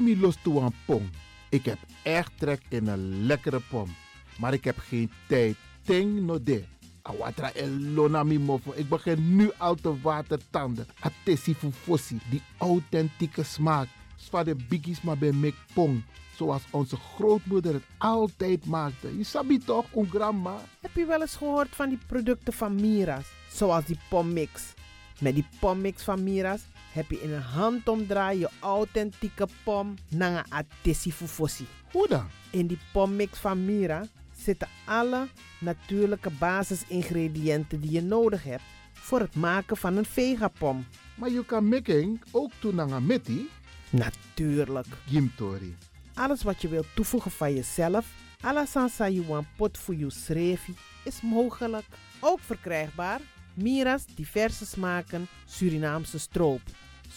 Mi los toe aan pom. Ik heb echt trek in een lekkere pom. Maar ik heb geen tijd. Ting no de. Awatra elona mofo. Ik begin nu al te watertanden. Atesi fufosi. Die authentieke smaak. Zwa de biggies maar bij mek pong. Zoals onze grootmoeder het altijd maakte. Je sabi toch, een grandma? Heb je wel eens gehoord van die producten van Mira's? Zoals die pommix. Met die pommix van Mira's heb je in een handomdraai je authentieke pom naar een fufosi. Hoe dan? In die pommix van Mira zitten alle natuurlijke basisingrediënten die je nodig hebt voor het maken van een vegapom. Maar je kan making ook doen aan meti. Natuurlijk. Gimtori. Alles wat je wilt toevoegen van jezelf, alla sansa you pot voor je schreefie, is mogelijk. Ook verkrijgbaar Mira's diverse smaken Surinaamse stroop.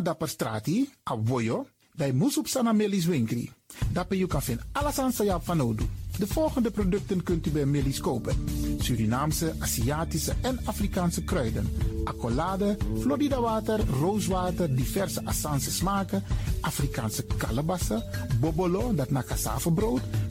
Dapper strati, a voyo, bij Moesop Sana Melis Winkri. Dapper you kan vinden alles aan Sayap van Odu. De volgende producten kunt u bij Melis kopen. Surinaamse, Aziatische en Afrikaanse kruiden. Accolade, Florida water, rooswater, diverse Assange smaken. Afrikaanse kalebassen, bobolo, dat na cassavebrood.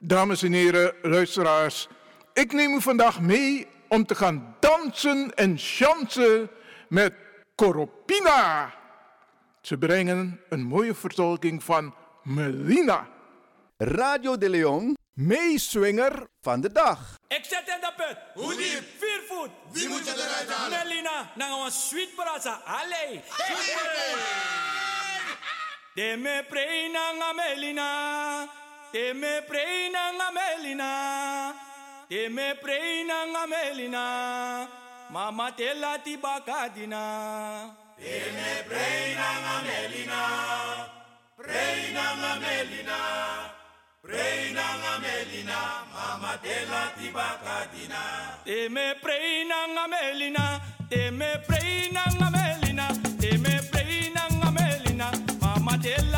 Dames en heren, luisteraars. Ik neem u vandaag mee om te gaan dansen en chansen met Coropina. Ze brengen een mooie vertolking van Melina. Radio de Leon, meeswinger van de dag. Ik zet in de put. Hoe diep? Vier voet. Wie moet je eruit halen? Melina, nou een sweet brasa. Allee. De me preina nga Melina. De me preina nga Melina. De me preina nga Melina. Mama te lati bakadina. De me preina nga Melina. Preina nga Melina. Preina nga Melina. Mama te lati bakadina. De me preina nga Melina. De me preina nga Melina. De me preina nga Melina. Mama te lati bakadina.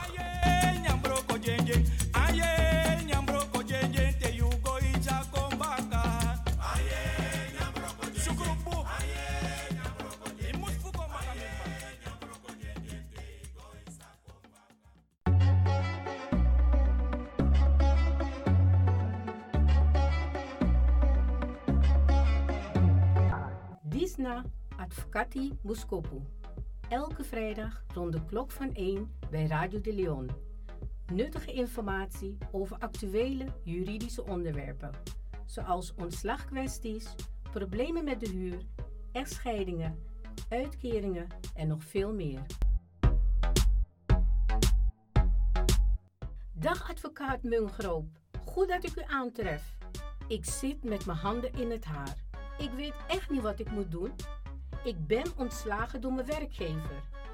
De klok van 1 bij Radio de Leon. Nuttige informatie over actuele juridische onderwerpen, zoals ontslagkwesties, problemen met de huur, echtscheidingen, uitkeringen en nog veel meer. Dag advocaat Mungroop, goed dat ik u aantref. Ik zit met mijn handen in het haar. Ik weet echt niet wat ik moet doen. Ik ben ontslagen door mijn werkgever.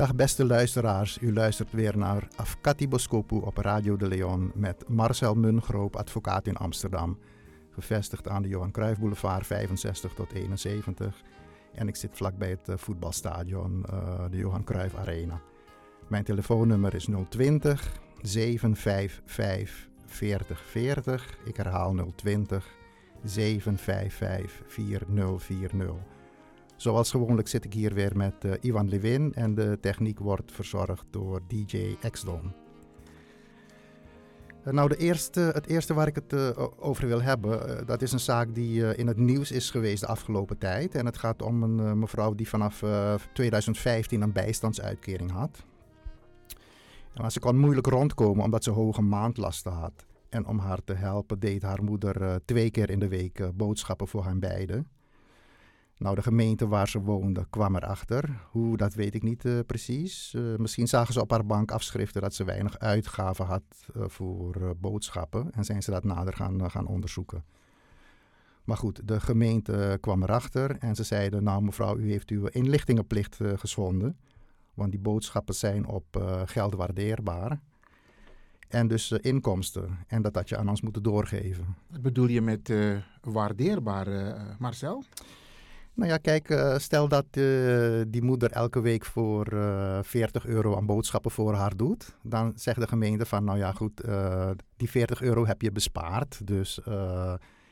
Dag beste luisteraars, u luistert weer naar Afkati Boskopu op Radio de Leon met Marcel Mungroop, advocaat in Amsterdam. Gevestigd aan de Johan Cruijff Boulevard 65 tot 71. En ik zit vlakbij het eh, voetbalstadion, uh, de Johan Cruijff Arena. Mijn telefoonnummer is 020 755 4040. Ik herhaal 020 755 4040. Zoals gewoonlijk zit ik hier weer met uh, Ivan Levin en de techniek wordt verzorgd door DJ Exdon. Uh, nou, de eerste, het eerste waar ik het uh, over wil hebben, dat is een zaak die in het nieuws is geweest de afgelopen tijd. En het gaat om een mevrouw die vanaf 2015 een bijstandsuitkering had. Maar ze kon moeilijk rondkomen omdat ze hoge maandlasten had. En om haar te helpen deed haar moeder twee keer in de week boodschappen voor hen beiden. Nou, de gemeente waar ze woonde kwam erachter. Hoe, dat weet ik niet uh, precies. Uh, misschien zagen ze op haar bank afschriften dat ze weinig uitgaven had uh, voor boodschappen. En zijn ze dat nader gaan, gaan onderzoeken. Maar goed, de gemeente kwam erachter en ze zeiden... nou mevrouw, u heeft uw inlichtingenplicht geschonden. Want die boodschappen zijn op geld waardeerbaar. En dus inkomsten. En dat had je aan ons moeten doorgeven. Wat bedoel je met waardeerbaar, Marcel? Nou ja, kijk, uh, stel dat uh, die moeder elke week voor uh, 40 euro aan boodschappen voor haar doet. Dan zegt de gemeente van, nou ja goed, die 40 euro heb je bespaard. Dus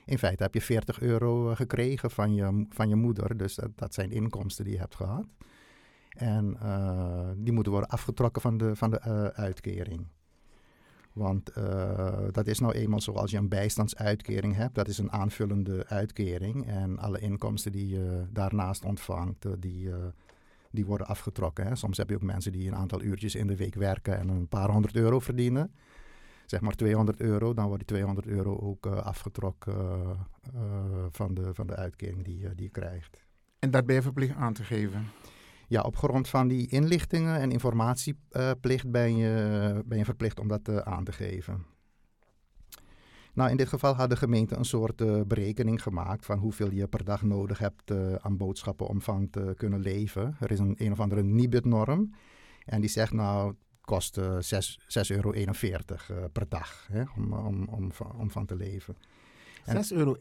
in feite heb je 40 euro gekregen van je, van je moeder. Dus dat, dat zijn inkomsten die je hebt gehad. En die moeten worden afgetrokken van de, van de uitkering. Want uh, dat is nou eenmaal zo als je een bijstandsuitkering hebt. Dat is een aanvullende uitkering. En alle inkomsten die je daarnaast ontvangt, uh, die, uh, die worden afgetrokken. Hè. Soms heb je ook mensen die een aantal uurtjes in de week werken en een paar honderd euro verdienen. Zeg maar 200 euro, dan wordt die 200 euro ook afgetrokken van, de, van de uitkering die, die je krijgt. En dat ben je verplicht aan te geven? Ja, op grond van die inlichtingen en informatieplicht ben, je, ben je verplicht om dat uh, aan te geven. Nou, in dit geval had de gemeente een soort uh, berekening gemaakt van hoeveel je per dag nodig hebt uh, aan boodschappenomvang te kunnen leven. Er is een een of andere NIBUD-norm en die zegt nou, het kost 6,41 euro per dag hè, om, om, om, om van te leven. 6,41 euro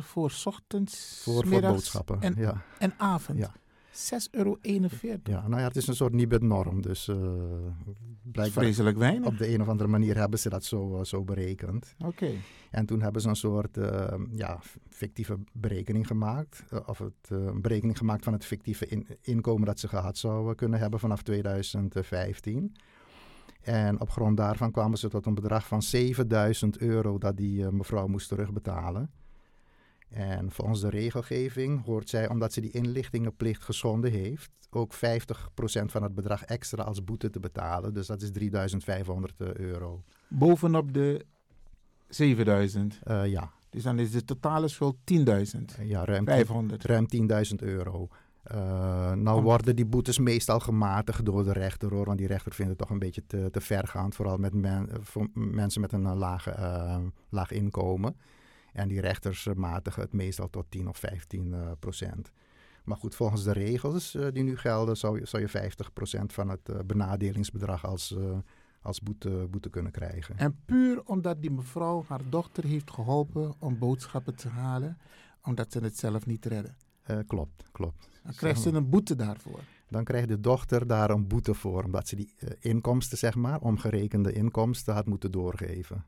voor ochtends, voor, voor boodschappen en, ja. en avond. Ja. 6,41 euro. Ja, nou ja, het is een soort Nibud-norm. Dus uh, blijkbaar vreselijk weinig. op de een of andere manier hebben ze dat zo, uh, zo berekend. Oké. Okay. En toen hebben ze een soort uh, ja, fictieve berekening gemaakt. of het, een berekening gemaakt van het fictieve in, inkomen dat ze gehad zouden kunnen hebben vanaf 2015. En op grond daarvan kwamen ze tot een bedrag van 7000 euro dat die eh, mevrouw moest terugbetalen. En volgens de regelgeving hoort zij, omdat ze die inlichtingenplicht geschonden heeft, ook 50% van het bedrag extra als boete te betalen. Dus dat is 3500 euro. Bovenop de 7000? Uh, ja. Dus dan is de totale schuld 10.000? Ja, ruim 500. Ruim 10.000 euro. Uh, nou worden die boetes meestal gematigd door de rechter hoor, want die rechter vindt het toch een beetje te, te vergaand, vooral met men, voor mensen met een laag, laag inkomen. En die rechters matigen het meestal tot 10 of 15 uh, procent. Maar goed, volgens de regels die nu gelden, zou, zou je 50 procent van het benadelingsbedrag als, als boete, boete kunnen krijgen. En puur omdat die mevrouw haar dochter heeft geholpen om boodschappen te halen, omdat ze het zelf niet redden. klopt, klopt. Dan krijgt ze een boete daarvoor. Dan krijgt de dochter daar een boete voor, omdat ze die uh, inkomsten, zeg maar, omgerekende inkomsten had moeten doorgeven.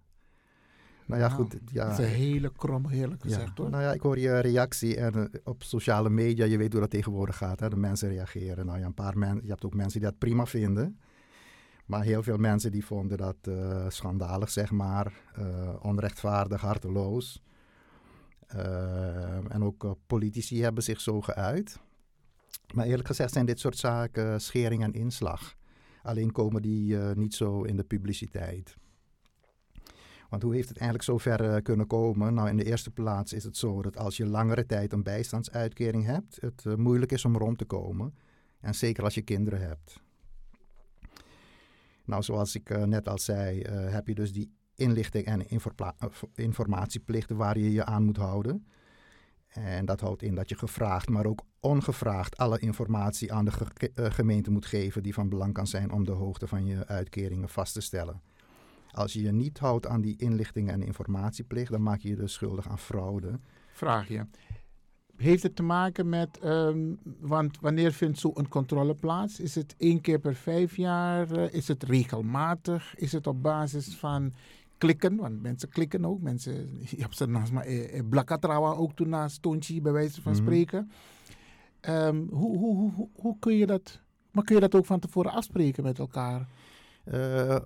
Nou ja, goed. Ja, dat is een hele krom, heerlijk gezegd hoor. Nou ja, ik hoor je reactie en uh, op sociale media, je weet hoe dat tegenwoordig gaat. Hè? De mensen reageren. Nou ja, een paar mensen, je hebt ook mensen die dat prima vinden. Maar heel veel mensen die vonden dat uh, schandalig, zeg maar. onrechtvaardig, harteloos. en ook politici hebben zich zo geuit. Maar eerlijk gezegd zijn dit soort zaken schering en inslag. Alleen komen die niet zo in de publiciteit. Want hoe heeft het eigenlijk zo ver uh, kunnen komen? Nou, in de eerste plaats is het zo dat als je langere tijd een bijstandsuitkering hebt, het uh, moeilijk is om rond te komen. En zeker als je kinderen hebt. Nou, zoals ik net al zei, heb je dus die inlichting en informatieplichten waar je je aan moet houden. En dat houdt in dat je gevraagd, maar ook ongevraagd alle informatie aan de ge gemeente moet geven die van belang kan zijn om de hoogte van je uitkeringen vast te stellen. Als je je niet houdt aan die inlichtingen en informatieplicht, dan maak je je dus schuldig aan fraude. Vraag je. Heeft het te maken met, um, want wanneer vindt zo'n controle plaats? Is het één keer per vijf jaar? Uh, is het regelmatig? Is het op basis van klikken, want mensen klikken ook. Mensen, je hebt ze naast maar eh, eh, Blakatrawa ook toen naast Tonchi, bij wijze van mm -hmm. spreken. Um, hoe, hoe, hoe, hoe kun je dat, maar kun je dat ook van tevoren afspreken met elkaar? Uh,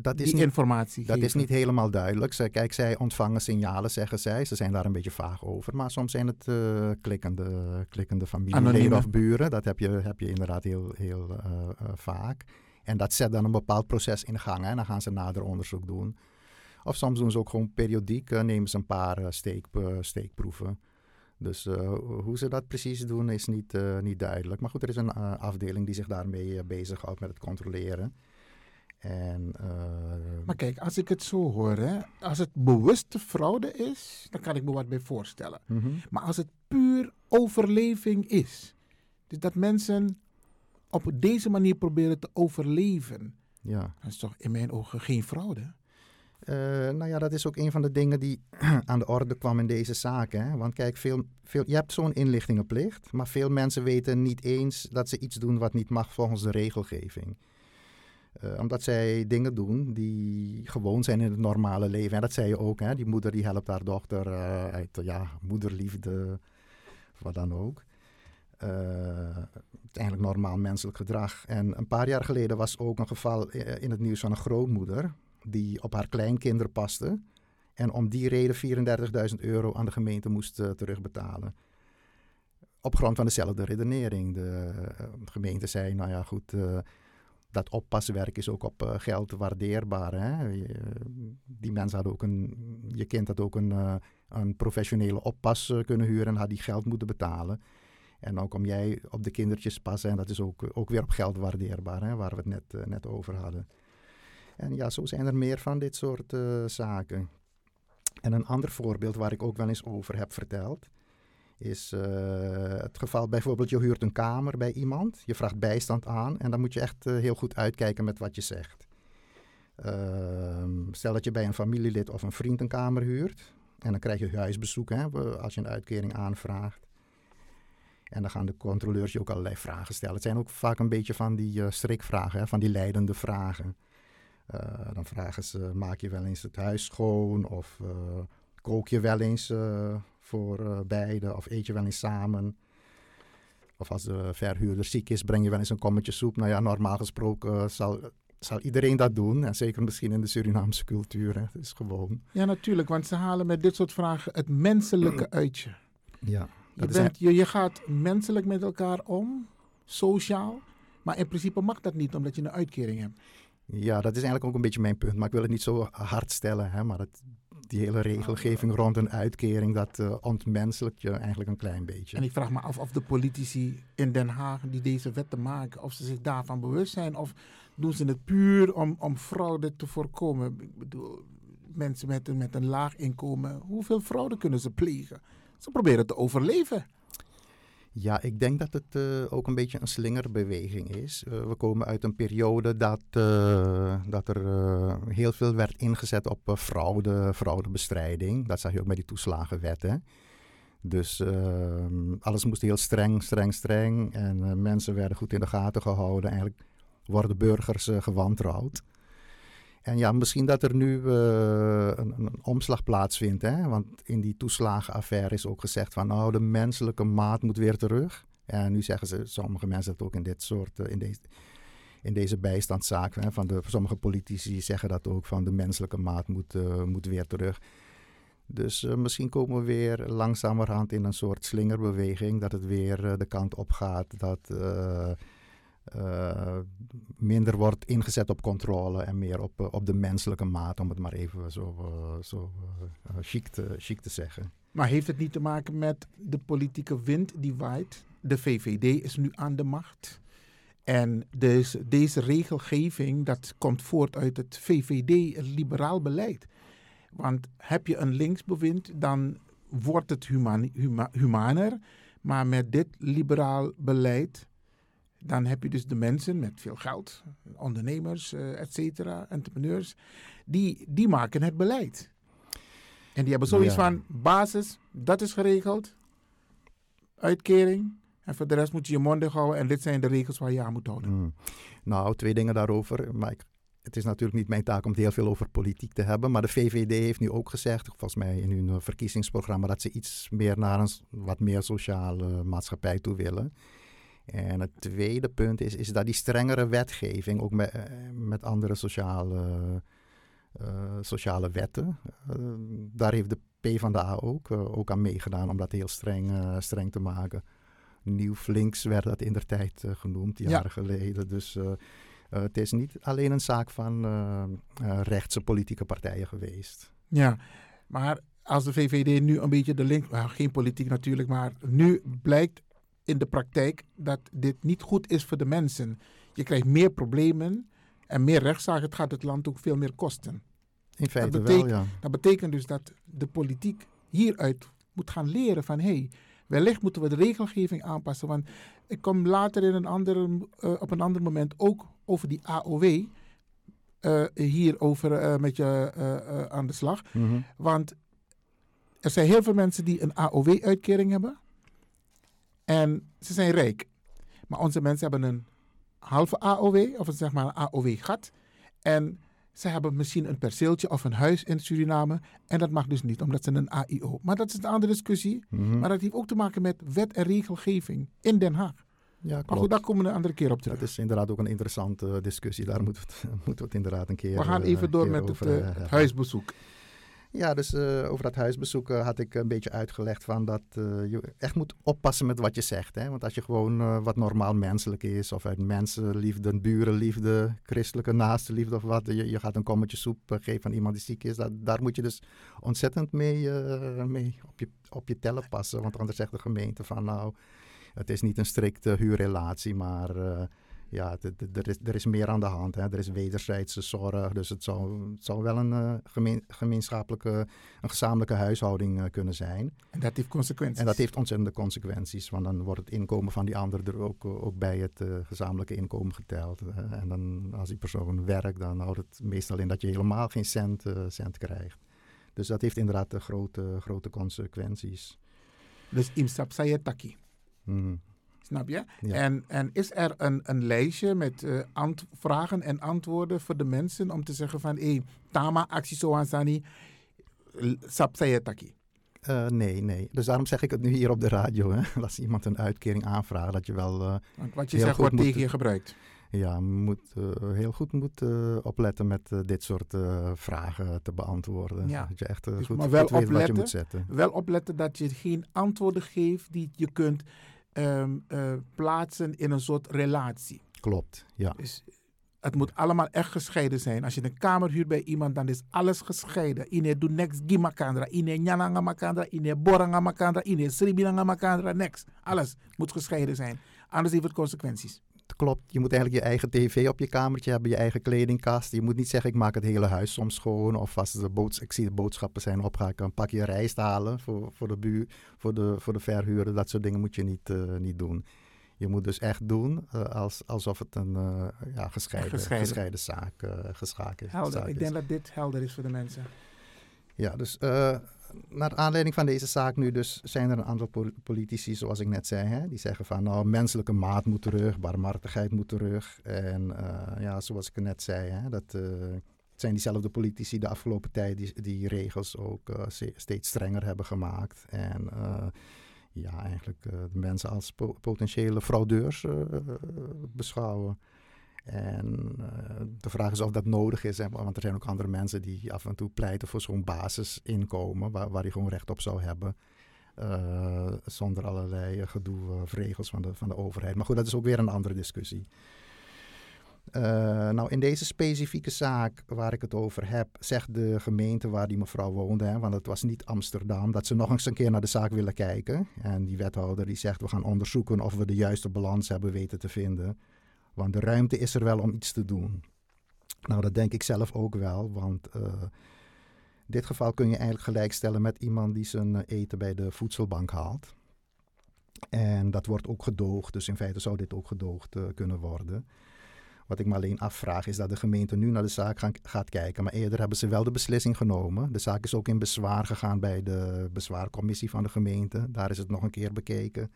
dat is Die niet, informatie Dat is niet helemaal duidelijk. Kijk, zij ontvangen signalen, zeggen zij. Ze zijn daar een beetje vaag over. Maar soms zijn het uh, klikkende, klikkende familieleden of buren. Dat heb je, heb je inderdaad heel, heel uh, vaak. En dat zet dan een bepaald proces in gang. Hè. Dan gaan ze nader onderzoek doen. Of soms doen ze ook gewoon periodiek, nemen ze een paar steek, steekproeven. Dus hoe ze dat precies doen is niet, niet duidelijk. Maar goed, er is een afdeling die zich daarmee bezighoudt met het controleren. En, maar kijk, als ik het zo hoor, hè, als het bewuste fraude is, dan kan ik me wat bij voorstellen. Mhm. Mm -hmm. Maar als het puur overleving is, dus dat mensen op deze manier proberen te overleven, ja. dat is toch in mijn ogen geen fraude? Uh, nou ja, dat is ook een van de dingen die aan de orde kwam in deze zaak. Hè? Want kijk, veel, veel, je hebt zo'n inlichtingenplicht, maar veel mensen weten niet eens dat ze iets doen wat niet mag volgens de regelgeving. Uh, omdat zij dingen doen die gewoon zijn in het normale leven. En dat zei je ook, hè? die moeder die helpt haar dochter uh, uit ja, moederliefde, wat dan ook. eigenlijk normaal menselijk gedrag. En een paar jaar geleden was ook een geval in het nieuws van een grootmoeder die op haar kleinkinderen paste. En om die reden 34.000 euro aan de gemeente moest terugbetalen. Op grond van dezelfde redenering. De gemeente zei, nou ja goed, dat oppaswerk is ook op geld waardeerbaar. Hè? Die mensen hadden ook een, je kind had ook een, een professionele oppas kunnen huren en had die geld moeten betalen. En dan kom jij op de kindertjes passen en dat is ook, ook weer op geld waardeerbaar, hè? waar we het net, net over hadden. En ja, zo zijn er meer van dit soort zaken. En een ander voorbeeld waar ik ook wel eens over heb verteld, is uh, het geval bijvoorbeeld je huurt een kamer bij iemand, je vraagt bijstand aan en dan moet je echt uh, heel goed uitkijken met wat je zegt. Ehm, stel dat je bij een familielid of een vriend een kamer huurt en dan krijg je huisbezoek hè, als je een uitkering aanvraagt. En dan gaan de controleurs je ook allerlei vragen stellen. Het zijn ook vaak een beetje van die strikvragen, hè, van die leidende vragen. Dan vragen ze, maak je wel eens het huis schoon of kook je wel eens uh, voor beiden of eet je wel eens samen. Of als de verhuurder ziek is, breng je wel eens een kommetje soep. Nou ja, normaal gesproken zal zal iedereen dat doen. En zeker misschien in de Surinaamse cultuur. Hè. Het is gewoon... Ja, natuurlijk, want ze halen met dit soort vragen het menselijke uit je. Ja. Je, bent, je, je gaat menselijk met elkaar om, sociaal. Maar in principe mag dat niet, omdat je een uitkering hebt. Ja, dat is eigenlijk ook een beetje mijn punt. Maar ik wil het niet zo hard stellen. Hè, maar het, die hele regelgeving rond een uitkering, dat uh, je eigenlijk een klein beetje. En ik vraag me af of de politici in Den Haag die deze wetten maken, of ze zich daarvan bewust zijn. Of doen ze het puur om, om fraude te voorkomen? Ik bedoel, mensen met een, met een laag inkomen, hoeveel fraude kunnen ze plegen? Ze proberen te overleven. Ja, ik denk dat het uh, ook een beetje een slingerbeweging is. Uh, we komen uit een periode dat, uh, dat er heel veel werd ingezet op fraude, fraudebestrijding. Dat zag je ook met die toeslagenwetten. Dus ehm, alles moest heel streng, streng, streng. En mensen werden goed in de gaten gehouden. Eigenlijk worden burgers gewantrouwd. En ja, misschien dat er nu uh, een, een, omslag plaatsvindt. Hè? Want in die toeslagenaffaire is ook gezegd van nou, de menselijke maat moet weer terug. En nu zeggen ze, sommige mensen dat ook in dit soort, uh, in, deze, in deze bijstandszaken. Hè? Van de, sommige politici zeggen dat ook van de menselijke maat moet, uh, moet weer terug. Dus misschien komen we weer langzamerhand in een soort slingerbeweging. Dat het weer de kant op gaat dat uh, minder wordt ingezet op controle en meer op, uh, op de menselijke maat, om het maar even zo, uh, zo chic, te, chic te zeggen. Maar heeft het niet te maken met de politieke wind die waait? De VVD is nu aan de macht. En deze, deze regelgeving, dat komt voort uit het VVD-liberaal beleid. Want heb je een linksbewind, dan wordt het human, huma, humaner. Maar met dit liberaal beleid dan heb je dus de mensen met veel geld, ondernemers, uh, et cetera, entrepreneurs, die, die maken het beleid. En die hebben zoiets ja. van basis, dat is geregeld, uitkering. En voor de rest moet je je mond houden en dit zijn de regels waar je aan moet houden. Mm. Nou, twee dingen daarover. Maar ik, het is natuurlijk niet mijn taak om het heel veel over politiek te hebben. Maar de VVD heeft nu ook gezegd, volgens mij in hun eh, verkiezingsprogramma, dat ze iets meer naar een wat meer sociale maatschappij toe willen. En het tweede punt is, is dat die strengere wetgeving, ook met, eh, met andere sociale, uh, sociale wetten, uh, daar heeft de PvdA ook, uh, ook aan meegedaan om dat heel streng, streng te maken. Nieuw Flinks werd dat in der tijd genoemd, jaren ja. geleden. Dus het is niet alleen een zaak van rechtse politieke partijen geweest. Ja, maar als de VVD nu een beetje de link, nou, geen politiek natuurlijk, maar nu blijkt in de praktijk dat dit niet goed is voor de mensen. Je krijgt meer problemen en meer rechtszaken. Het gaat het land ook veel meer kosten. In feite dat betekent, wel, ja. Dat betekent dus dat de politiek hieruit moet gaan leren van... hé, hey, wellicht moeten we de regelgeving aanpassen. Want ik kom later in een andere, uh, op een ander moment ook over die AOW... Uh, hierover uh, met je aan de slag. Mhm. Mm -hmm. Want er zijn heel veel mensen die een AOW-uitkering hebben... En ze zijn rijk. Maar onze mensen hebben een halve AOW, of zeg maar een AOW-gat. En ze hebben misschien een perceeltje of een huis in Suriname. En dat mag dus niet, omdat ze een AIO. Maar dat is een andere discussie. Mhm. Mm -hmm. Maar dat heeft ook te maken met wet en regelgeving in Den Haag. Ja, klopt. Maar goed, daar komen we een andere keer op terug. Dat is inderdaad ook een interessante discussie. Daar moeten we het, moeten we het inderdaad een keer We gaan even uh, door met het, uh, het huisbezoek. Ja, dus uh, over dat huisbezoek uh, had ik een beetje uitgelegd van dat uh, je echt moet oppassen met wat je zegt. Hè? Want als je gewoon wat normaal menselijk is, of uit mensenliefde, burenliefde, christelijke naastenliefde of wat, je, je gaat een kommetje soep geven aan iemand die ziek is, dat, daar moet je dus ontzettend mee, mee op, je, op je tellen passen. Want anders zegt de gemeente van nou, het is niet een strikte huurrelatie, maar ja, er is, er is meer aan de hand. Hè. Er is wederzijdse zorg. Dus het zou, het zou wel een uh, gemeen, gemeenschappelijke, een gezamenlijke huishouding uh, kunnen zijn. En dat heeft consequenties. En dat heeft ontzettende consequenties. Want dan wordt het inkomen van die ander er ook, ook bij het uh, gezamenlijke inkomen geteld. en dan als die persoon werkt, dan houdt het meestal in dat je helemaal geen cent, cent krijgt. Dus dat heeft inderdaad grote, grote consequenties. Dus imsap sayetaki. Mm. Snap je? Ja. En, en is er een, een lijstje met uh, vragen en antwoorden voor de mensen om te zeggen van, hé, hey, tama actie zo aan sap sayetaki? Uh, nee, nee. Dus daarom zeg ik het nu hier op de radio. Hè? Als iemand een uitkering aanvraagt, dat je wel. Uh, Want wat je zegt wordt tegen je gebruikt. ja, moet uh, heel goed moet opletten met dit soort vragen te beantwoorden. Ja. Dat je echt Dus goed, maar wel goed weet wat je opletten, moet zetten. wel opletten dat je geen antwoorden geeft die je kunt ehm, eh, plaatsen in een soort relatie. Klopt, ja. Dus het moet allemaal echt gescheiden zijn. Als je een kamer huurt bij iemand, dan is alles gescheiden. Ine doet niks gimakandra, ine nyananga makandra, ine boranga makandra, ine sribinanga makandra, niks. Alles moet gescheiden zijn. Anders heeft het consequenties. Klopt, je moet eigenlijk je eigen tv op je kamertje hebben, je eigen kledingkast. Je moet niet zeggen, ik maak het hele huis soms schoon. Of als de boods ik zie de boodschappen zijn op, ga ik een pakje rijst halen voor, voor, de, buur, voor, de, voor de verhuurder. Dat soort dingen moet je niet, uh, niet doen. Je moet dus echt doen uh, als, alsof het een uh, ja, gescheiden, Gescheiden. gescheiden zaak, geschaak is. Helder. zaak Ik is. denk dat dit helder is voor de mensen. Ja, dus naar aanleiding van deze zaak nu dus zijn er een aantal pol- politici, zoals ik net zei, hè, die zeggen van nou, menselijke maat moet terug, barmhartigheid moet terug. En uh, ja, zoals ik net zei, hè, dat het zijn diezelfde politici de afgelopen tijd die, die regels ook steeds strenger hebben gemaakt. En ja, eigenlijk de mensen als po- potentiële fraudeurs beschouwen. En uh, de vraag is of dat nodig is, want er zijn ook andere mensen die af en toe pleiten voor zo'n basisinkomen, waar, waar je gewoon recht op zou hebben. Uh, zonder allerlei gedoe of regels van de, van de overheid. Maar goed, dat is ook weer een andere discussie. Nou, in deze specifieke zaak waar ik het over heb, zegt de gemeente waar die mevrouw woonde, hè, want het was niet Amsterdam, dat ze nog eens een keer naar de zaak willen kijken. En die wethouder die zegt, we gaan onderzoeken of we de juiste balans hebben weten te vinden. Want de ruimte is er wel om iets te doen. Nou, dat denk ik zelf ook wel, want uh, in dit geval kun je eigenlijk gelijkstellen met iemand die zijn eten bij de voedselbank haalt. En dat wordt ook gedoogd, dus in feite zou dit ook gedoogd uh, kunnen worden. Wat ik me alleen afvraag is dat de gemeente nu naar de zaak gaat kijken. Maar eerder hebben ze wel de beslissing genomen. De zaak is ook in bezwaar gegaan bij de bezwaarcommissie van de gemeente. Daar is het nog een keer bekeken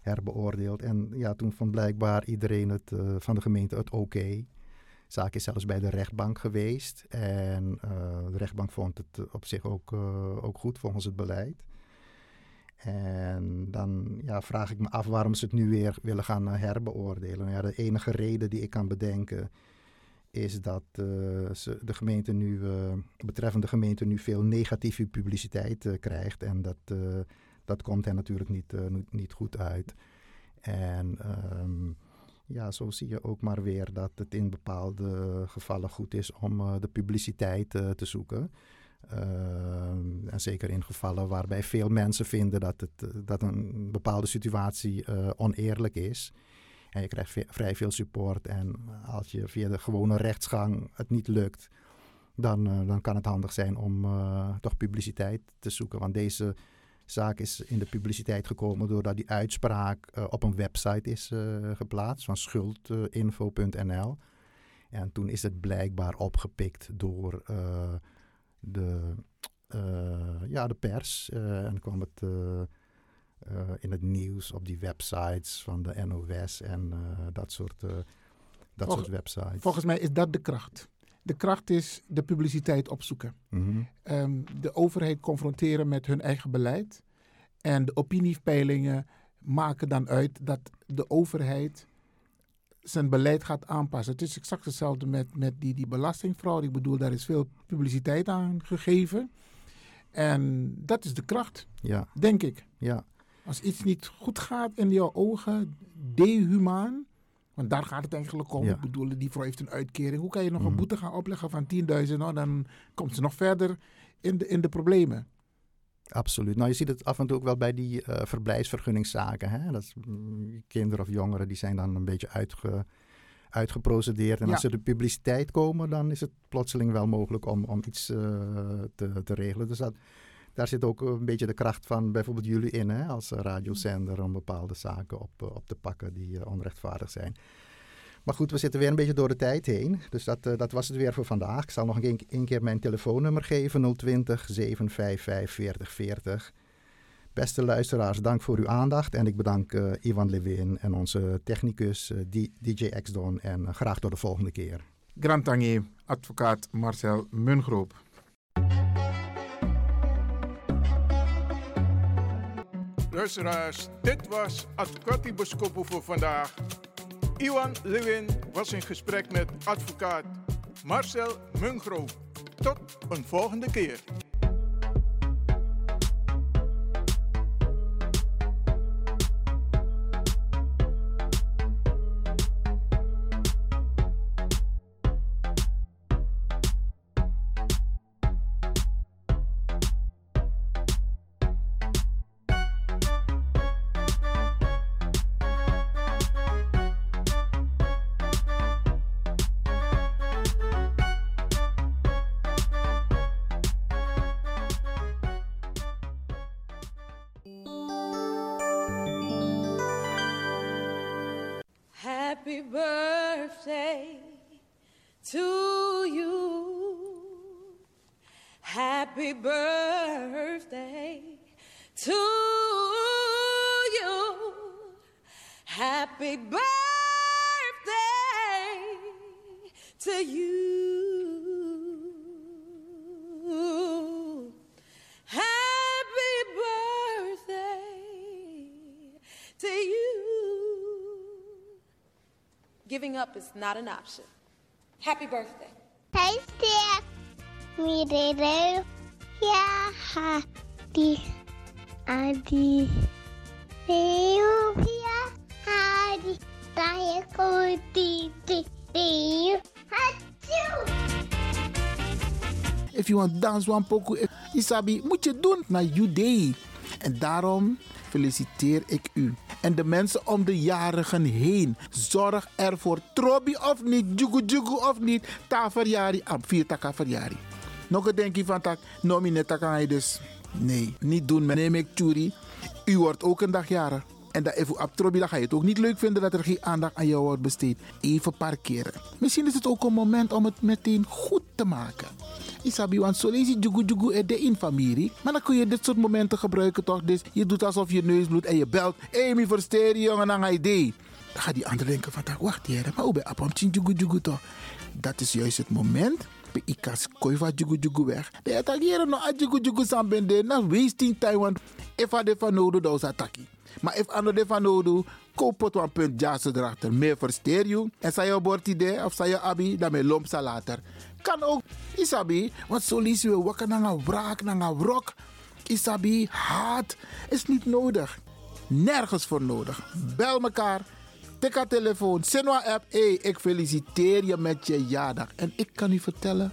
herbeoordeeld. En ja, toen vond blijkbaar iedereen het, uh, van de gemeente het oké. Okay. Zaak is zelfs bij de rechtbank geweest. En uh, de rechtbank vond het op zich ook, uh, ook goed volgens het beleid. En dan ja, vraag ik me af waarom ze het nu weer willen gaan herbeoordelen. Ja, de enige reden die ik kan bedenken is dat ze, de gemeente nu, betreffende gemeente nu veel negatieve publiciteit krijgt. En dat dat komt er natuurlijk niet, uh, niet goed uit. En um, ja, zo zie je ook maar weer dat het in bepaalde gevallen goed is om uh, de publiciteit uh, te zoeken. Uh, en zeker in gevallen waarbij veel mensen vinden dat, het, dat een bepaalde situatie oneerlijk is. En je krijgt vrij veel support. En als je via de gewone rechtsgang het niet lukt, dan, dan kan het handig zijn om toch publiciteit te zoeken. Want deze zaak is in de publiciteit gekomen doordat die uitspraak uh, op een website is uh, geplaatst van schuldinfo.nl. En toen is het blijkbaar opgepikt door uh, de, ja, de pers. en kwam het in het nieuws op die websites van de NOS en dat soort, dat Volg, soort websites. Volgens mij is dat de kracht. De kracht is de publiciteit opzoeken. Mm -hmm. um, de overheid confronteren met hun eigen beleid. En de opiniepeilingen maken dan uit dat de overheid zijn beleid gaat aanpassen. Het is exact hetzelfde met, met die, die belastingfraude. Ik bedoel, daar is veel publiciteit aan gegeven. En dat is de kracht, ja. denk ik. Ja. Als iets niet goed gaat in jouw ogen, dehumaan, want daar gaat het eigenlijk om. Ja. Ik bedoel, die vrouw heeft een uitkering. Hoe kan je nog Mhm. een boete gaan opleggen van 10.000? Nou, dan komt ze nog verder in de, in de problemen. Absoluut. Nou, je ziet het af en toe ook wel bij die uh, verblijfsvergunningszaken. Hè? Dat is, mm, kinderen of jongeren die zijn dan een beetje uitge, uitgeprocedeerd. En Ja. als ze de publiciteit komen, dan is het plotseling wel mogelijk om, om iets uh, te, te regelen. Dus dat, daar zit ook een beetje de kracht van bijvoorbeeld jullie in, hè? als radiozender, om bepaalde zaken op, uh, op te pakken die uh, onrechtvaardig zijn. Maar goed, we zitten weer een beetje door de tijd heen. Dus dat, uh, dat was het weer voor vandaag. Ik zal nog een, keer mijn telefoonnummer geven: 020 755 4040. Beste luisteraars, dank voor uw aandacht. En ik bedank Ivan Levin en onze technicus DJ Xdon. En graag tot de volgende keer. Grand Tangier, advocaat Marcel Mungroop. Luisteraars, dit was Advocati Boskopo voor vandaag. Iwan Lewin was in gesprek met advocaat Marcel Mungro. Tot een volgende keer. Up is not an option. Happy birthday. Hey, Steph. Me. Yeah, happy. Adi. Adi. If you want dance one pokoe, Isabi, moet je doen naar you day. En daarom feliciteer ik u. En de mensen om de jarigen heen. Zorg ervoor. Trobi of niet, jugu jugu of niet. Ta verjari, am vier taka verjari. Nog een denkje van tak, nomine taka dus. Nee, niet doen. Neem ik churi. U wordt ook een dag jarig. En dat even op Trobi, dan ga je het ook niet leuk vinden dat er geen aandacht aan jou wordt besteed. Even parkeren. Misschien is het ook een moment om het meteen goed te maken. Isabi, want zo lees je jugu de in familie. Maar dan kun je dit soort momenten gebruiken toch? Dus je doet alsof je neus bloedt en je belt. Mi versteer je jongen aan idee. Dan gaat die ander denken van, wacht hier, maar hoe ben je jugu jugu toch? Dat is juist het moment. Pe ikas koi va jugu jugu weg. De attackeren no a jugu jugu sambende. Na wasting time want de van nodig dat is attackie. Maar if ano de van nodig, koop een punt jassen erachter. Meer versteer je. En zij je bord idee of zij je abi, dan me lomp later. Kan ook, isabi, want zo lees je wakker naar een wraak, naar een wrok. Isabi, haat is niet nodig. Nergens voor nodig. Bel mekaar. Tik haar telefoon. Sinwa app. Hey, ik feliciteer je met je jaardag. En ik kan u vertellen.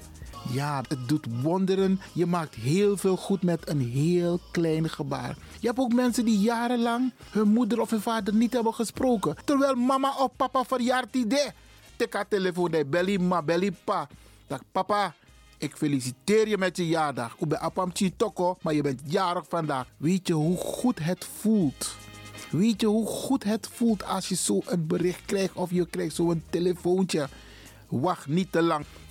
Ja, het doet wonderen. Je maakt heel veel goed met een heel klein gebaar. Je hebt ook mensen die jarenlang hun moeder of hun vader niet hebben gesproken. Terwijl mama of papa idee. Tik haar telefoon. Hey, belly ma, belly pa. Dag papa. Ik feliciteer je met je jaardag. Ik ben apam toko, maar je bent jarig vandaag. Weet je hoe goed het voelt? Weet je hoe goed het voelt als je zo een bericht krijgt of je krijgt zo'n telefoontje? Wacht niet te lang.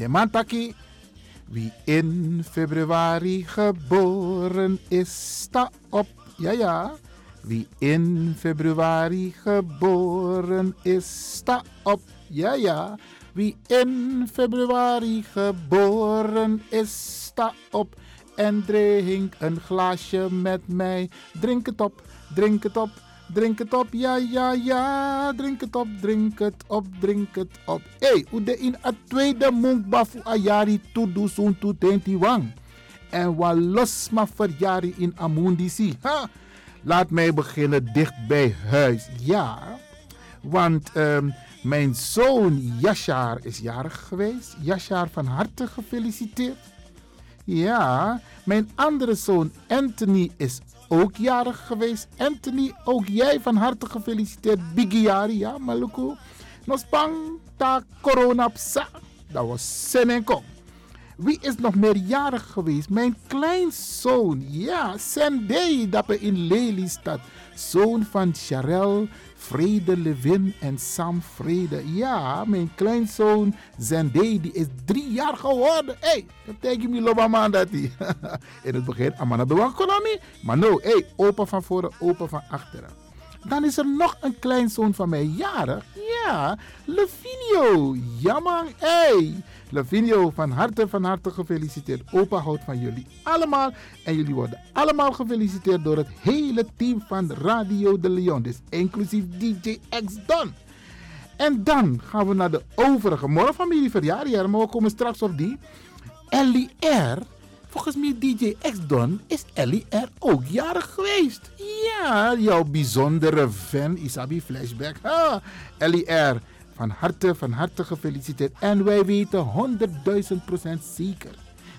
De. Wie in februari geboren is, sta op. Ja, ja. Wie in februari geboren is, sta op. Ja, ja. Wie in februari geboren is, sta op. En drink een glaasje met mij. Drink het op, drink het op. Drink het op, ja, ja, ja. Drink het op, drink het op, drink het op. Hé, hey, de in het tweede munk bafu ayari to do zo'n to wang. En wat los maar verjaren in Amundisi. Ha! Laat mij beginnen dicht bij huis. Ja, want um, mijn zoon Yashar is jarig geweest. Yashar van harte gefeliciteerd. Ja, mijn andere zoon Anthony is ook jarig geweest. Anthony, ook jij van harte gefeliciteerd. Bigiari, ja, Maluku. Nospang ta corona psa. Dat was Senenko. Wie is nog meer jarig geweest? Mijn kleinzoon. Ja, Sendei, dat in Lelystad. Zoon van Charel, Vrede Levin en Sam Vrede. Ja, mijn kleinzoon Zendei, die is drie jaar geworden. Hé, hey, dat je me loba dat hij. In het begin, amana bewang konami. Maar nou, hé, hey, opa van voren, opa van achteren. Dan is er nog een kleinzoon van mij jarig. Ja, Levinio. Jammer, hé. Hey. Lavinio, van harte, van harte gefeliciteerd. Opa houdt van jullie allemaal. En jullie worden allemaal gefeliciteerd door het hele team van Radio de Leon. Dus inclusief DJ X Don. En dan gaan we naar de overige. Morgen familie verjaardag, maar we komen straks op die. Ellie R. Volgens mij DJ X Don is Ellie R ook jarig geweest. Ja, jouw bijzondere fan, Isabi Flashback. Ha, Ellie R. Van harte, van harte gefeliciteerd. En wij weten 100.000% zeker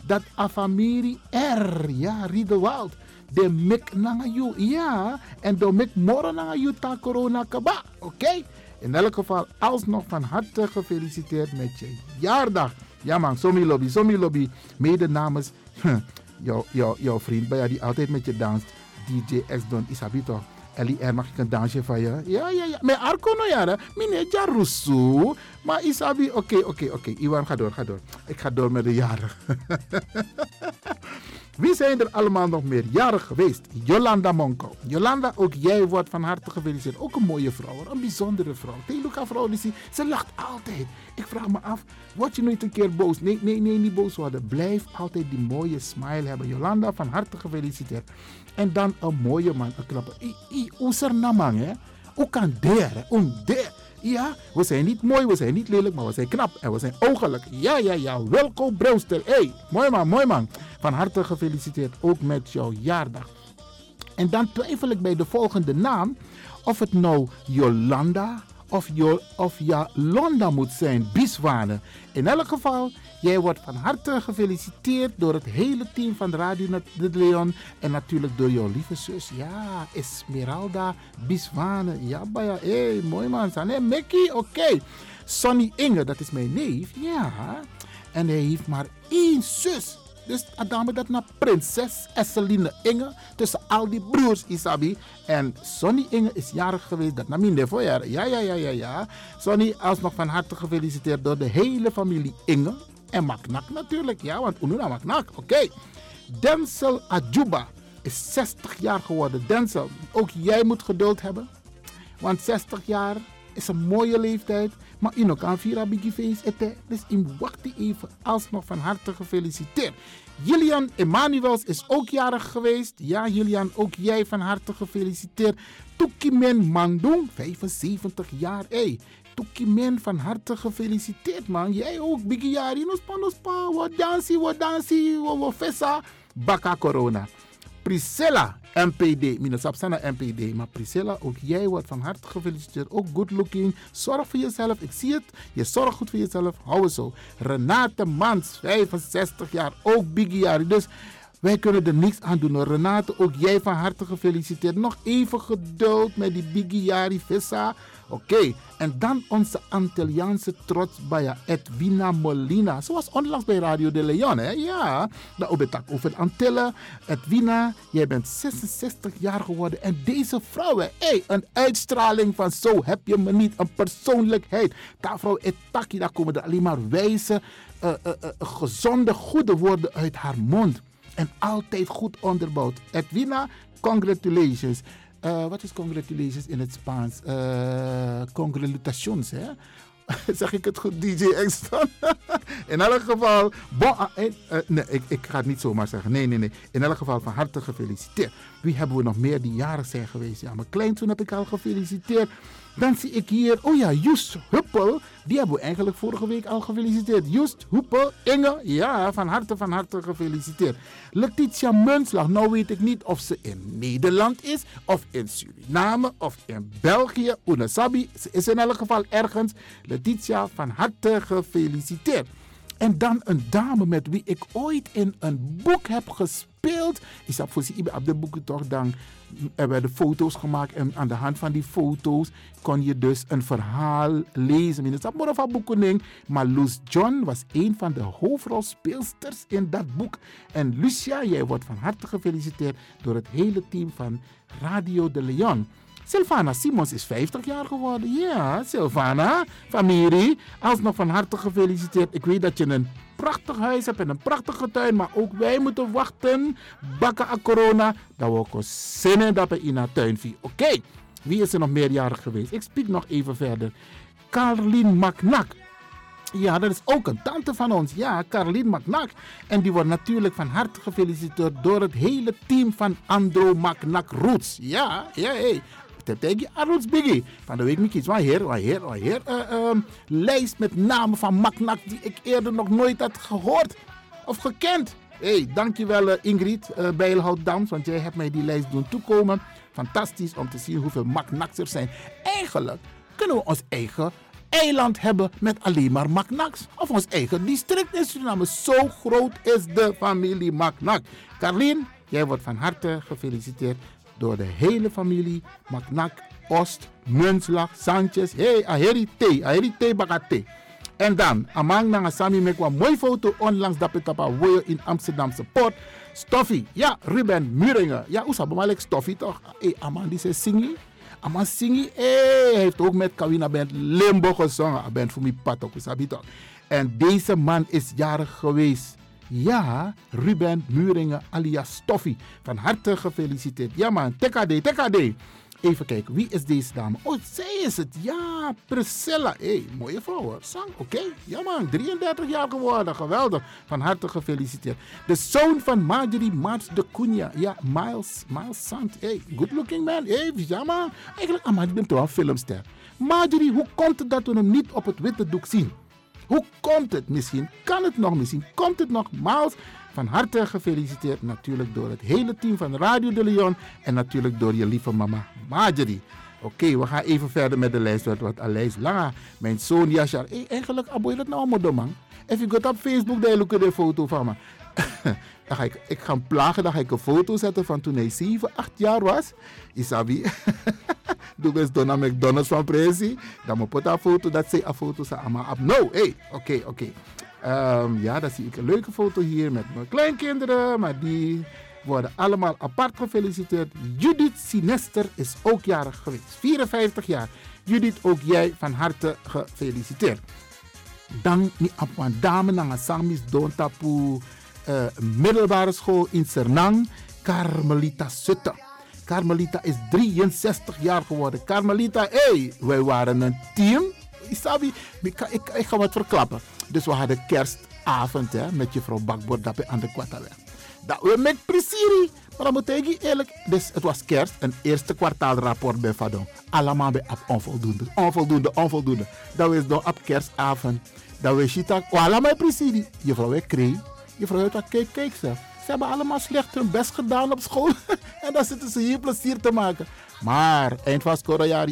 dat Afamiri R, ja, Riedewald, de mik nangayu, ja, en de mik moro nangayu ta corona kaba, oké? In elk geval, alsnog van harte gefeliciteerd met je jaardag. Ja man, Somi Lobby, Somi Lobby, mede namens jouw jou, jou vriend bij die altijd met je danst, DJ X Don Isabito. Ellie er mag ik een dansje van je? Ja, ja, ja. Maar Arco no jaren. Meneer Jarusu. Maar Isabi, oké, oké, oké. Iwan, ga door, ga door. Ik ga door met de jaren. Wie zijn er allemaal nog meer jarig geweest? Jolanda Monko. Jolanda, ook jij wordt van harte gefeliciteerd. Ook een mooie vrouw, een bijzondere vrouw. Teluka vrouw, die ze lacht altijd. Ik vraag me af, word je nooit een keer boos? Nee, nee, nee, niet boos worden. Blijf altijd die mooie smile hebben. Jolanda, van harte gefeliciteerd. En dan een mooie man, een knappe. Is er namang, hè? Hoe kan der, der. Ja, we zijn niet mooi, we zijn niet lelijk, maar we zijn knap en we zijn ogelijk. Ja, ja, ja. Welkom Brewster. hey, mooi man, mooi man. Van harte gefeliciteerd ook met jouw jaardag. En dan twijfel ik bij de volgende naam of het nou Jolanda of, jo of moet zijn, Biswane. In elk geval, jij wordt van harte gefeliciteerd door het hele team van Radio de Leon. En natuurlijk door jouw lieve zus, ja, Esmeralda Biswane. Ja, ja, hé, hey, mooi man. Hé, Mickey, oké. Sonny Inge, dat is mijn neef, ja. En hij heeft maar één zus. Dus Adame dat naar prinses Esseline Inge. Tussen al die broers Isabi. En Sonny Inge is jarig geweest. Dat naar mijn voor Ja, ja, ja, ja, ja. Sonny alsnog van harte gefeliciteerd door de hele familie Inge. En Maknak natuurlijk. Ja, want Ununa Maknak. Oké. Denzel Ajuba is 60 jaar geworden. Denzel, ook jij moet geduld hebben. Want 60 jaar is een mooie leeftijd. Maar in elkaar vier biggie ete. Dus in wacht even alsnog van harte gefeliciteerd. Julian Emanuels is ook jarig geweest. Ja, Julian, ook jij van harte gefeliciteerd. Tukimen Mandung, 75 jaar. Hey, Tukimen, van harte gefeliciteerd, man. Jij ook, biggie jari. Nospa, nospa, wat dansie, wat dansie, wat fessa. Baka corona. Priscilla MPD, Minnesota MPD. Maar Priscilla, ook jij wordt van harte gefeliciteerd. Ook good looking. Zorg voor jezelf. Ik zie het. Je zorgt goed voor jezelf. Hou het zo. Renate Mans, 65 jaar. Ook biggie jaar. Dus wij kunnen er niks aan doen. Renate, ook jij van harte gefeliciteerd. Nog even geduld met die biggie jari vissa. Oké, okay. en dan onze Antilliaanse trots bij Edwina Molina. Zoals onlangs bij Radio de Leon, hè? Ja, dat over de Antillen. Edwina, jij bent 66 jaar geworden. En deze vrouw, hè? Hey, een uitstraling van zo heb je me niet. Een persoonlijkheid. Daar vrouw Etaki, daar komen er alleen maar wijze, uh, gezonde, goede woorden uit haar mond. En altijd goed onderbouwd. Edwina, congratulations. Uh, wat is congratulations in het Spaans? Uh, congratulations, hè? zeg ik het goed, DJ Exton? in elk geval, bon, ah, eh, eh, nee, ik, ik ga het niet zomaar zeggen. Nee, nee, nee. In elk geval van harte gefeliciteerd. Wie hebben we nog meer die jarig zijn geweest? Ja, mijn kleinzoon heb ik al gefeliciteerd. Dan zie ik hier, oh ja, Joest Huppel. Die hebben we eigenlijk vorige week al gefeliciteerd. Joest Huppel, Inge, ja, van harte, van harte gefeliciteerd. Letitia Munslag, nou weet ik niet of ze in Nederland is, of in Suriname, of in België. Unasabi, ze is in elk geval ergens. Letitia, van harte gefeliciteerd. En dan een dame met wie ik ooit in een boek heb gespeeld. Ik zat voor ze op de boeken toch dan. Er werden foto's gemaakt en aan de hand van die foto's kon je dus een verhaal lezen. In maar van boekening. Maar Loes John was een van de hoofdrolspeelsters in dat boek. En Lucia, jij wordt van harte gefeliciteerd door het hele team van Radio de Leon. Sylvana Simons is 50 jaar geworden. Ja, Sylvana, familie, alsnog van harte gefeliciteerd. Ik weet dat je een prachtig huis hebt en een prachtige tuin, maar ook wij moeten wachten. Bakken aan corona, dat we ook zinnen dat we in haar tuin. Oké, wie is er nog meerjarig geweest? Ik spreek nog even verder. Carlien Macnak. Ja, dat is ook een tante van ons. Ja, Carlien Macnak. En die wordt natuurlijk van harte gefeliciteerd door het hele team van Andro Macnak Roots. Ja, ja, hey tegen Arnold Biggie. Van de week moet iets waar heer, waar heer, heer. Uh, lijst met namen van Maknak die ik eerder nog nooit had gehoord of gekend. hey, dankjewel uh, Ingrid uh, Bijlhout Dams, want jij hebt mij die lijst doen toekomen. Fantastisch om te zien hoeveel Maknaks er zijn. Eigenlijk kunnen we ons eigen eiland hebben met alleen maar Maknaks. Of ons eigen district in Suriname. Zo groot is de familie Maknak. Carlien, jij wordt van harte gefeliciteerd door de hele familie Maknak, Ost, Munslag, Sanchez. Hey, aheri te, aheri te bakate. En dan, amang na sami met een mooie foto onlangs dat het op in Amsterdamse Port. Stoffie, ja, Ruben Muringen. Ja, zou ik Stoffie toch? Hey, amang die ze singi. Amang singi, hey, heeft ook met Kawina Band Limbo gezongen. Band voor mij pat ook, toch? En deze man is jarig geweest. Ja, Ruben Muringen alias Stoffie. Van harte gefeliciteerd. Ja man, TKD, TKD. Even kijken, wie is deze dame? Oh, zij is het. Ja, Priscilla. Hé, hey, mooie vrouw hoor. Sang, oké. Ja man, 33 jaar geworden. Geweldig. Van harte gefeliciteerd. De zoon van Marjorie Maats de Cunha. Ja, Miles, Miles Sant. Hey, good looking man. Hey, ja man. Eigenlijk, ah, maar ik ben toch een filmster. Marjorie, hoe komt het dat we hem niet op het witte doek zien? Hoe komt het? Misschien kan het nog, misschien komt het nog. Maals, van harte gefeliciteerd natuurlijk door het hele team van Radio de Leon en natuurlijk door je lieve mama Marjorie. Oké, we gaan even verder met de lijst. Wat, wat lijst langer. Mijn zoon Yashar. Hey, eigenlijk, aboy dat nou allemaal man. Gaat op Facebook, look de foto van me. ik, ik ga plagen, dan ga ik een foto zetten van toen hij 7, 8 jaar was. Isabi. Doe eens Donna McDonald's van Prezi. Dan moet ik een foto, dat zij een foto sa ama op. No, hey, oké, oké. Ehm, ja, dan zie ik een leuke foto hier met mijn kleinkinderen, maar die worden allemaal apart gefeliciteerd. Judith Sinester is ook jarig geweest, 54 jaar. Judith, ook jij van harte gefeliciteerd. Dan ni een dame na samis don tapu uh, middelbare school in Sernang, Carmelita Sutte. Carmelita is 63 jaar geworden. Carmelita, hé, hey, wij waren een team. Isabi, ik, ik, ga wat verklappen. Dus we hadden kerstavond hè, met juffrouw Bakboord dat aan de Kwataweg. Dat we met plezier. Maar dan moet ik eerlijk, dus het was kerst, een eerste kwartaalrapport bij Fadon. Allemaal bij onvoldoende, onvoldoende, onvoldoende. Dat was dan op kerstavond. Dat we shita, allemaal plezier. Juffrouw, ik kreeg, juffrouw, kijk, kijk ze. Ze hebben allemaal slecht hun best gedaan op school. en dan zitten ze hier plezier te maken. Maar eind van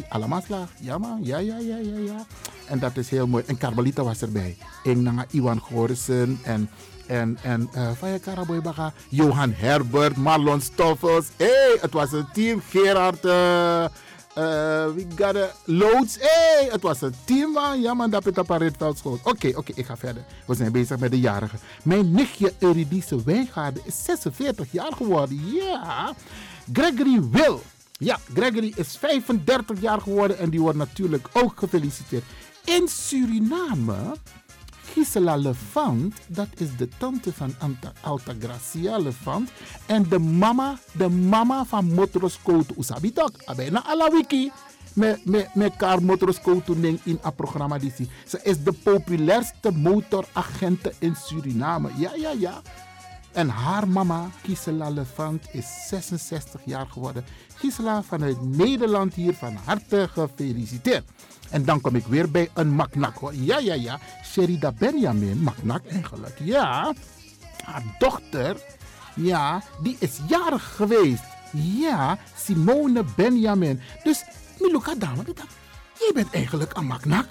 allemaal slaag. Ja man, ja, ja, ja, ja, ja. En dat is heel mooi. En Carmelita was erbij. Inanga Iwan Gorissen en en, en uh, van je Karaboy Baga, Johan Herbert, Marlon Stoffels. hey, het was een team. Gerard, uh, uh, we got a loads. hey, het was een team man. Ja man, dat het op een Rietveld schoot. Oké, oké, ik ga verder. We zijn bezig met de jarigen. Mijn nichtje Eurydice Wijngaarden is 46 jaar geworden. Ja. Gregory Will. Ja, Gregory is 35 jaar geworden en die wordt natuurlijk ook gefeliciteerd. In Suriname Gisela Levant, dat is de tante van Alta Gracia Levant. En de mama, de mama van Motros Koto Usabitok. Abena ala wiki. met, met, met Car in het programma. Ze is de populairste motoragente in Suriname. Ja, ja, ja. En haar mama, Gisela Levant, is 66 jaar geworden. Gisela vanuit Nederland hier van harte gefeliciteerd. En dan kom ik weer bij een maknak hoor. Ja, ja, ja. Sherida Benjamin, maknak eigenlijk. Ja, haar dochter, ja, die is jarig geweest. Ja, Simone Benjamin. Dus, Miluka dame, jij bent eigenlijk een maknak.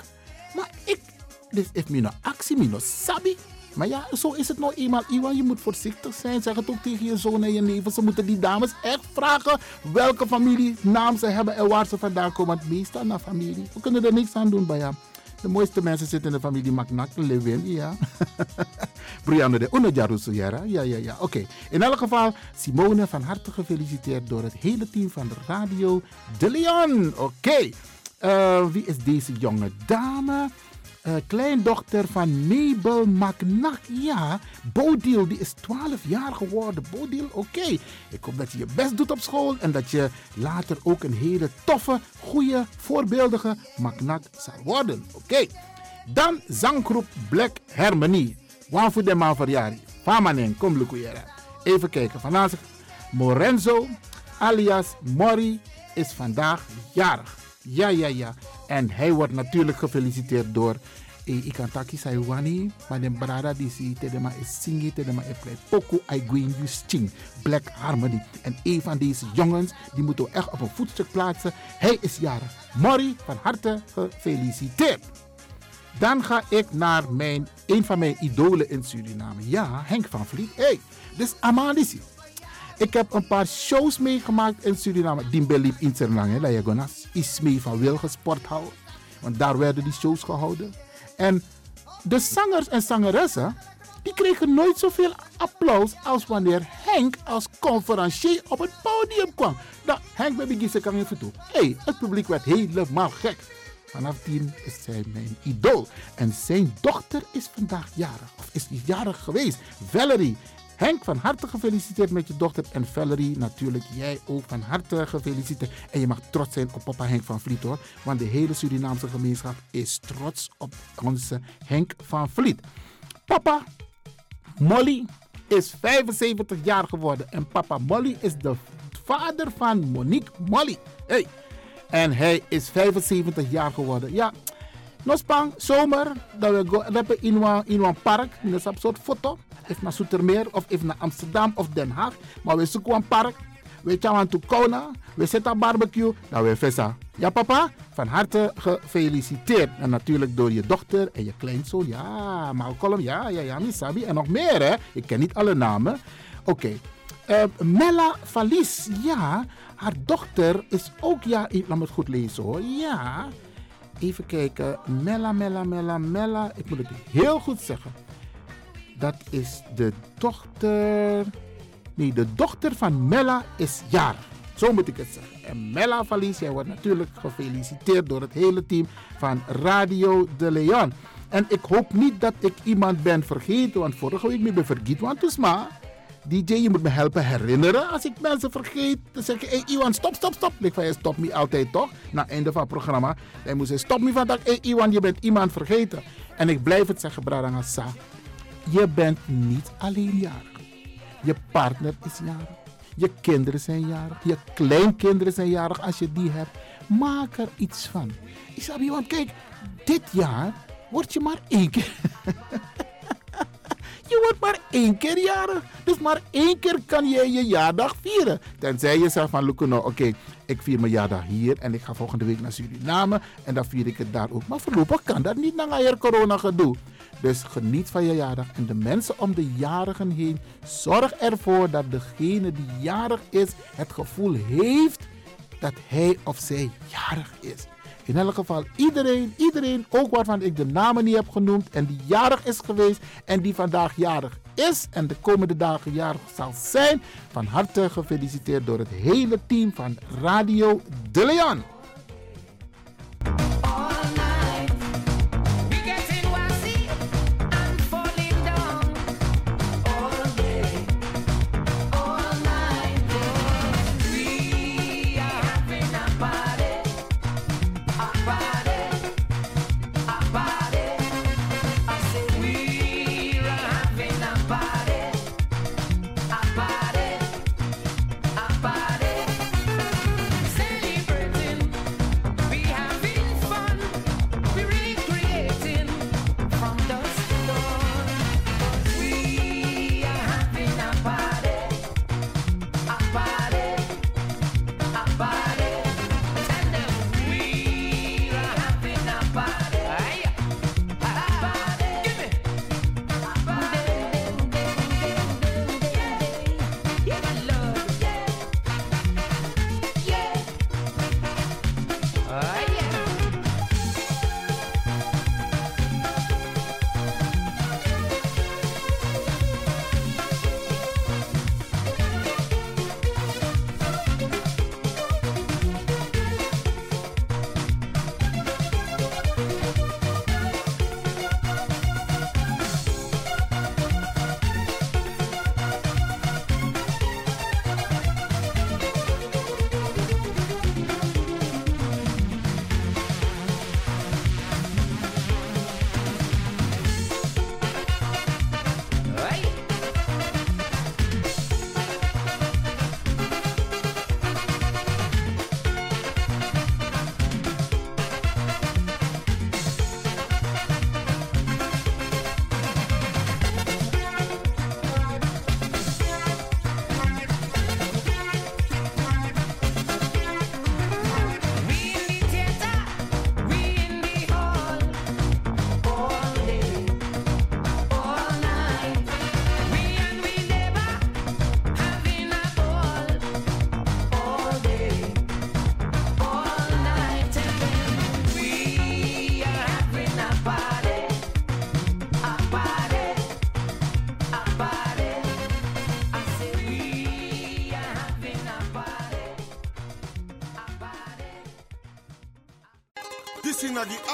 Maar ik, dit is mijn actie, mijn sabi. Maar ja, zo is het nou eenmaal. Iwan, je moet voorzichtig zijn. Zeg het ook tegen je zoon en je neven. Ze moeten die dames echt vragen welke familienaam ze hebben en waar ze vandaan komen. Want meestal naar familie. We kunnen er niks aan doen bij. De mooiste mensen zitten in de familie Maknak, Lewin, ja. Brianne de Unajarusu, ja, ja, ja. Oké, in elk geval, Simone, van harte gefeliciteerd door het hele team van de Radio De Leon. Oké, uh, wie is deze jonge dame? Uh, kleindochter van Mabel Maknak. Ja, Bodil, die is 12 jaar geworden. Bodil, oké. Ik hoop dat je je best doet op school en dat je later ook een hele toffe, goede, voorbeeldige Maknak zal worden. Oké. Dan zanggroep Black Harmony. Waarvoor de man verjaardag? Famanen, kom lukuyera. Even kijken. Vandaag Morenzo alias Mori is vandaag jarig. Ja, ja, ja. En hij wordt natuurlijk gefeliciteerd door ik kan taki Saiwani, maar de brada die tedema is singi, tedema is play poku I going ching, Black Harmony. En een van deze jongens, die moeten we echt op een voetstuk plaatsen. Hij is jarig. Mori, van harte gefeliciteerd. Dan ga ik naar mijn, een van mijn idolen in Suriname. Ja, Henk van Vliet. Hey, dus Amalisi. Ik heb een paar shows meegemaakt in Suriname. Dimbe liep in Suriname, Layagonas. Is mee van Wilge Sporthal. Want daar werden die shows gehouden. En de zangers en zangeressen, die kregen nooit zoveel applaus als wanneer Henk als conferencier op het podium kwam. Nou, Henk bij Begisse kan even toe. hey, het publiek werd helemaal gek. Vanaf tien is hij mijn idool. En zijn dochter is vandaag jarig. Of is jarig geweest. Valerie. Henk, van harte gefeliciteerd met je dochter. En Valerie, natuurlijk jij ook van harte gefeliciteerd. En je mag trots zijn op papa Henk van Vliet hoor. Want de hele Surinaamse gemeenschap is trots op onze Henk van Vliet. Papa Molly is 75 jaar geworden. En papa Molly is de vader van Monique Molly. Hey. En hij is 75 jaar geworden. Ja, Nospang, zomer, dat we hebben in een, in een park, in een soort foto even naar Soetermeer of even naar Amsterdam of Den Haag. Maar we zoeken een park. We gaan to Kona. We zetten barbecue. Nou, we vissen. Ja, papa, van harte gefeliciteerd. En natuurlijk door je dochter en je kleinzoon. Ja, Malcolm, ja, ja, ja, Misabi. En nog meer, hè? Ik ken niet alle namen. Oké. Okay. Eh, Mella Valis, ja, haar dochter is ook, ja, laat me het goed lezen hoor. Ja, even kijken. Mella, Mella, Mella, Mella. Ik moet het heel goed zeggen. Dat is de dochter. Nee, de dochter van Mella is jarig. Zo moet ik het zeggen. En Mella Valies, jij wordt natuurlijk gefeliciteerd door het hele team van Radio de Leon. En ik hoop niet dat ik iemand ben vergeten, want vorige week ben ik vergeten, want dus maar. DJ, je moet me helpen herinneren. Als ik mensen vergeet, dan zeg hé hey, Iwan, stop, stop, stop. Ik van, je stop me altijd toch? Na einde van het programma. Dan moet ze stop me vandaag. Hey, Iwan, je bent iemand vergeten. En ik blijf het zeggen, Bradangasa. Je bent niet alleen jarig. Je partner is jarig. Je kinderen zijn jarig. Je kleinkinderen zijn jarig als je die hebt. Maak er iets van. Ik zeg je, want kijk, dit jaar word je maar één keer. je wordt maar één keer jarig. Dus maar één keer kan je je jaardag vieren. Tenzij je zegt van, nou, oké, ik vier mijn jaardag hier en ik ga volgende week naar Suriname en dan vier ik het daar ook. Maar voorlopig kan dat niet naar je corona gedoe. Dus geniet van je jaardag. En de mensen om de jarigen heen, zorg ervoor dat degene die jarig is het gevoel heeft dat hij of zij jarig is. In elk geval iedereen, iedereen, ook waarvan ik de namen niet heb genoemd en die jarig is geweest en die vandaag jarig is en de komende dagen jarig zal zijn, van harte gefeliciteerd door het hele team van Radio De Leon.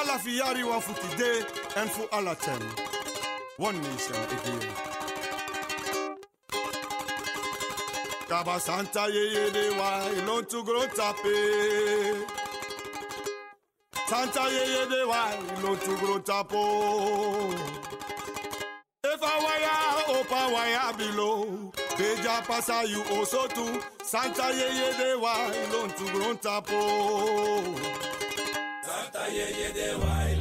Alla Fiariwa for today and for Allah ten. One nation again. Kaba Santa ye ye de wa ilon tu gron tape. Santa ye ye de wa ilon tu gron tapo. If waya, opa waya below. Beja pasa you also too. Santa ye ye de wa ilon tu gron tapo yeah, yeah, yeah, why?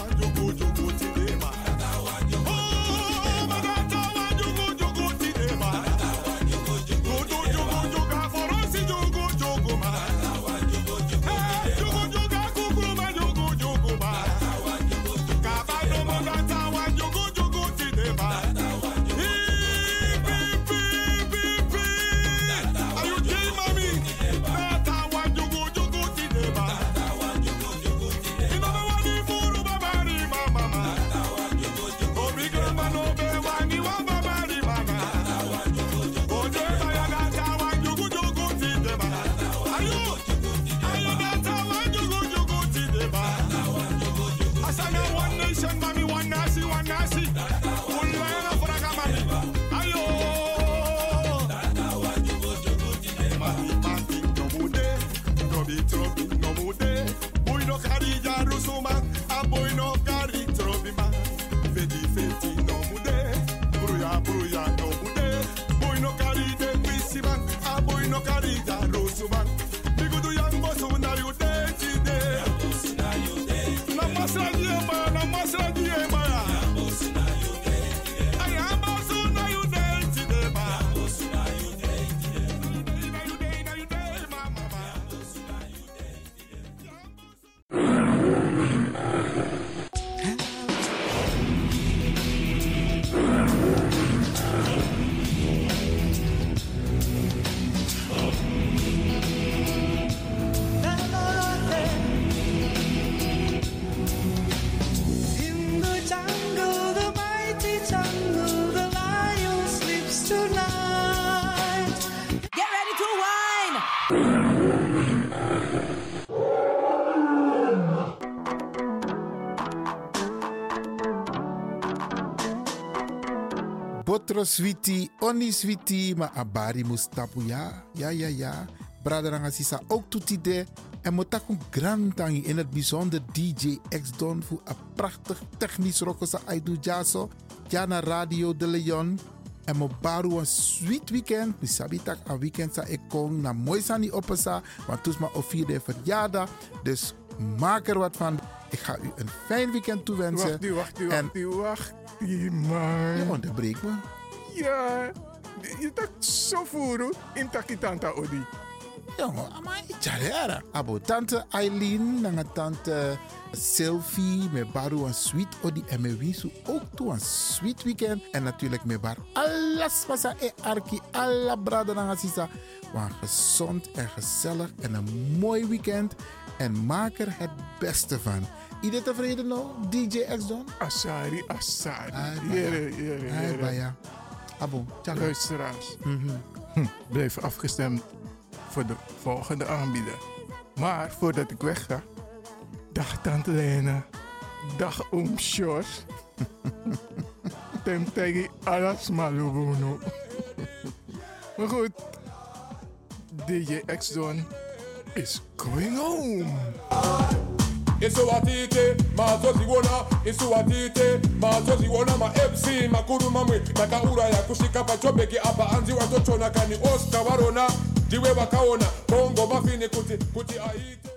want you. Botro switi, oni switi, ma abari mustapu ya, ya ya ya. Braderanga sisa ook toetide. En motaku grantang in het bijzonder DJ X-Don voor een prachtig technisch rokosa Aidu Jaso. Ja, na Radio de Leon. En mo baru een sweet weekend. Mi sabi tak een weekend sa ik kom na mooi sani. Want toes ma o vierde verjaardag. Dus maak er wat van. Ik ga u een fijn weekend toewensen. Wacht u, wacht u, wacht u, wacht u, man. Je onderbreekt me. Ja, je tak zo voeren in takitanta odi. Jongen, ama icharera. Abo tante Eileen, nanga tante Sylvie, me baru een sweet odi en me wisu ook toe een sweet weekend. En natuurlijk me bar alles masa e arki, alla brada nanga sisa. Maar gezond en gezellig en een mooi weekend. En maak er het beste van. Iedereen tevreden nou, DJ X Don? Asari, Asari. Jere, jere, jere. Abo, tjaka. Luisteraars, Mhm. hm, blijf afgestemd voor de volgende aanbieder. Maar voordat ik wegga, dag Tante Lena, dag Oom Sjors. Tem tegi alas malubuno. Maar goed, DJ X-Don is going home. Isuwatite mazoziwona isuwatite mazoziwona ma-fc makuru mamwe takauraya kusvika pachobheki apa anzi watochona kani oscar varona ndiwe vakaona bongo mafini kuti kuti aite